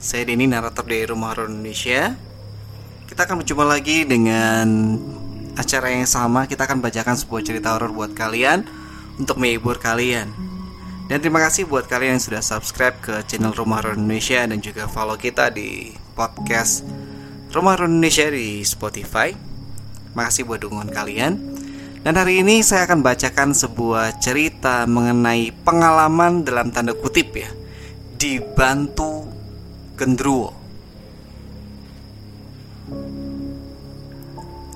saya Denny narator dari Rumah Horor Indonesia. Kita akan berjumpa lagi dengan acara yang sama. Kita akan bacakan sebuah cerita horor buat kalian untuk menghibur kalian. Dan terima kasih buat kalian yang sudah subscribe ke channel Rumah Horor Indonesia dan juga follow kita di podcast Rumah Horor Indonesia di Spotify. Makasih buat dukungan kalian. Dan hari ini saya akan bacakan sebuah cerita mengenai pengalaman dalam tanda kutip ya Dibantu gendruwo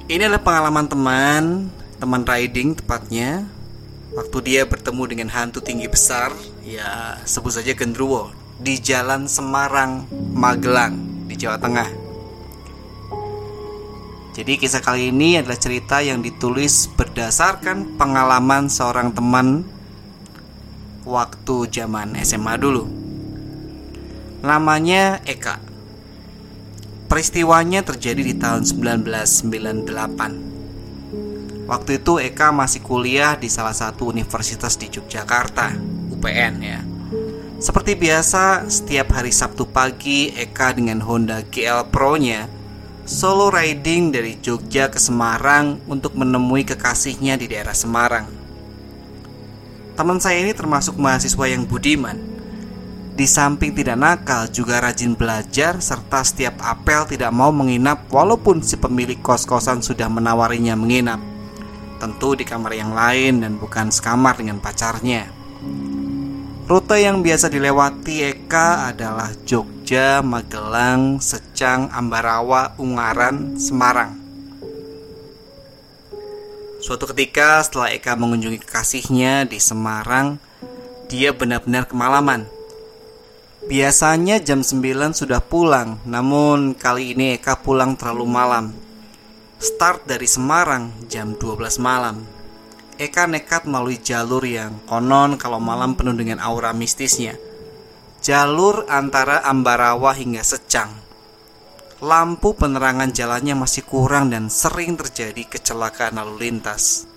Ini adalah pengalaman teman Teman riding tepatnya. Waktu dia bertemu dengan hantu tinggi besar Ya sebut saja gendruwo Di jalan Semarang, Magelang Di Jawa Tengah. Jadi kisah kali ini adalah cerita yang ditulis berdasarkan pengalaman seorang teman waktu zaman SMA dulu. Namanya Eka. Peristiwanya terjadi di tahun 1998. Waktu itu Eka masih kuliah di salah satu universitas di Yogyakarta, UPN ya. Seperti biasa, setiap hari Sabtu pagi Eka dengan Honda GL Pro-nya solo riding dari Jogja ke Semarang untuk menemui kekasihnya di daerah Semarang. Teman saya ini termasuk mahasiswa yang budiman. Di samping tidak nakal, juga rajin belajar serta setiap apel tidak mau menginap walaupun si pemilik kos-kosan sudah menawarinya menginap. Tentu di kamar yang lain dan bukan sekamar dengan pacarnya. Rute yang biasa dilewati Eka adalah Jogja, Magelang, Secang, Ambarawa, Ungaran, Semarang. Suatu ketika setelah Eka mengunjungi kekasihnya di Semarang, dia benar-benar kemalaman. Biasanya jam 9 sudah pulang, namun kali ini Eka pulang terlalu malam. Start dari Semarang jam 12 malam. Eka nekat melalui jalur yang konon kalau malam penuh dengan aura mistisnya. Jalur antara Ambarawa hingga Secang. Lampu penerangan jalannya masih kurang dan sering terjadi kecelakaan lalu lintas.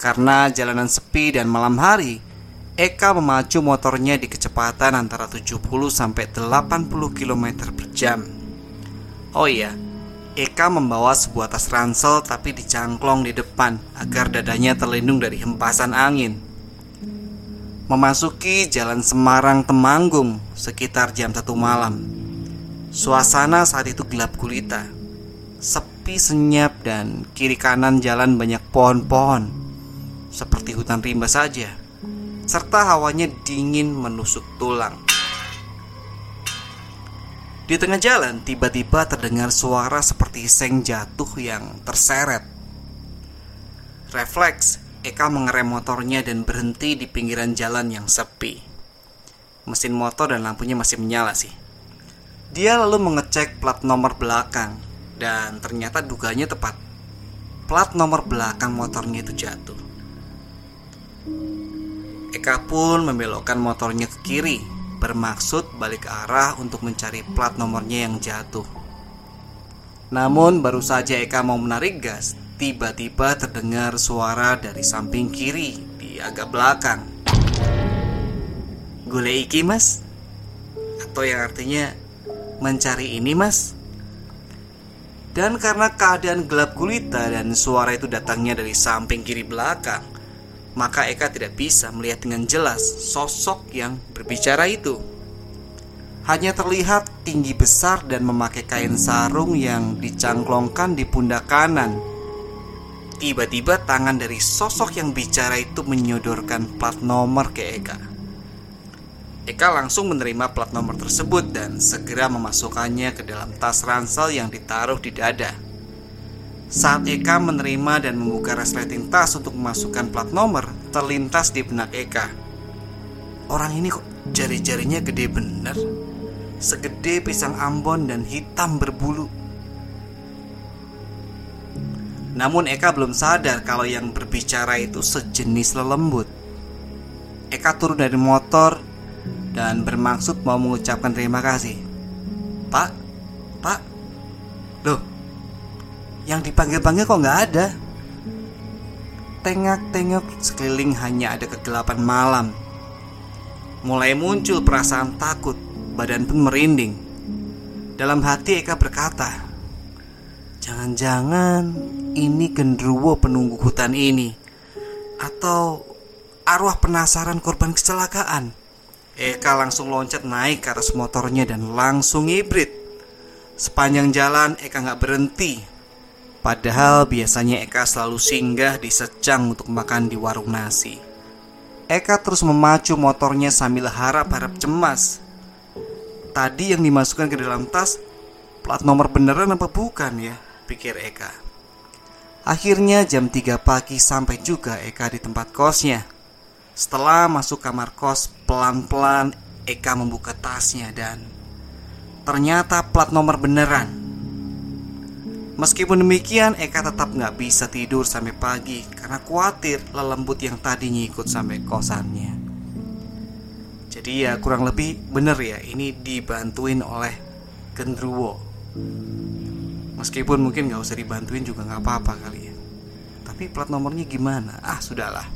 Karena jalanan sepi dan malam hari, Eka memacu motornya di kecepatan antara 70 sampai 80 km per jam. Oh iya, Eka membawa sebuah tas ransel tapi dicangklong di depan agar dadanya terlindung dari hempasan angin. Memasuki jalan Semarang Temanggung sekitar jam satu malam. Suasana saat itu gelap gulita, sepi senyap dan kiri kanan jalan banyak pohon-pohon, seperti hutan rimba saja, serta hawanya dingin menusuk tulang. Di tengah jalan, tiba-tiba terdengar suara seperti seng jatuh yang terseret. Refleks, Eka mengerem motornya dan berhenti di pinggiran jalan yang sepi. Mesin motor dan lampunya masih menyala sih. Dia lalu mengecek plat nomor belakang dan ternyata duganya tepat. Plat nomor belakang motornya itu jatuh. Eka pun membelokkan motornya ke kiri bermaksud balik arah untuk mencari plat nomornya yang jatuh. Namun baru saja Eka mau menarik gas, tiba-tiba terdengar suara dari samping kiri di agak belakang. Gule iki mas? Atau yang artinya mencari ini mas? Dan karena keadaan gelap gulita dan suara itu datangnya dari samping kiri belakang, maka Eka tidak bisa melihat dengan jelas sosok yang berbicara itu. hanya terlihat tinggi besar dan memakai kain sarung yang dicangklongkan di pundak kanan. Tiba-tiba tangan dari sosok yang bicara itu menyodorkan plat nomor ke Eka. Eka langsung menerima plat nomor tersebut dan segera memasukkannya ke dalam tas ransel yang ditaruh di dada. Saat Eka menerima dan membuka resleting tas untuk memasukkan plat nomor, terlintas di benak Eka. Orang ini kok jari-jarinya gede bener? segede pisang ambon dan hitam berbulu. Namun Eka belum sadar kalau yang berbicara itu sejenis lelembut. Eka turun dari motor dan bermaksud mau mengucapkan terima kasih. Pak, Pak, loh, yang dipanggil-panggil kok nggak ada? Tengok-tengok sekeliling hanya ada kegelapan malam. Mulai muncul perasaan takut badan pun merinding. Dalam hati Eka berkata, "Jangan-jangan ini genderuwo penunggu hutan ini atau arwah penasaran korban kecelakaan." Eka langsung loncat naik ke atas motornya dan langsung hibrid. Sepanjang jalan Eka nggak berhenti. Padahal biasanya Eka selalu singgah di secang untuk makan di warung nasi. Eka terus memacu motornya sambil harap-harap cemas Tadi yang dimasukkan ke dalam tas Plat nomor beneran apa bukan ya? Pikir Eka Akhirnya jam 3 pagi sampai juga Eka di tempat kosnya Setelah masuk kamar kos Pelan-pelan Eka membuka tasnya dan Ternyata plat nomor beneran Meskipun demikian, Eka tetap nggak bisa tidur sampai pagi karena khawatir lelembut yang tadi ngikut sampai kosannya. Jadi ya kurang lebih bener ya ini dibantuin oleh Gendruwo. Meskipun mungkin nggak usah dibantuin juga nggak apa-apa kali ya. Tapi plat nomornya gimana? Ah sudahlah.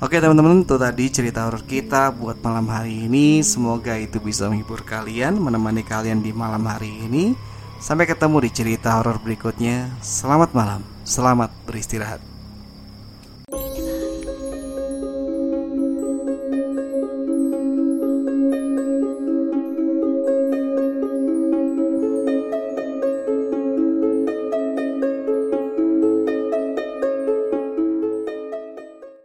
Oke teman-teman itu tadi cerita horor kita buat malam hari ini. Semoga itu bisa menghibur kalian Menemani kalian di malam hari ini Sampai ketemu di cerita horor berikutnya. Selamat malam Selamat beristirahat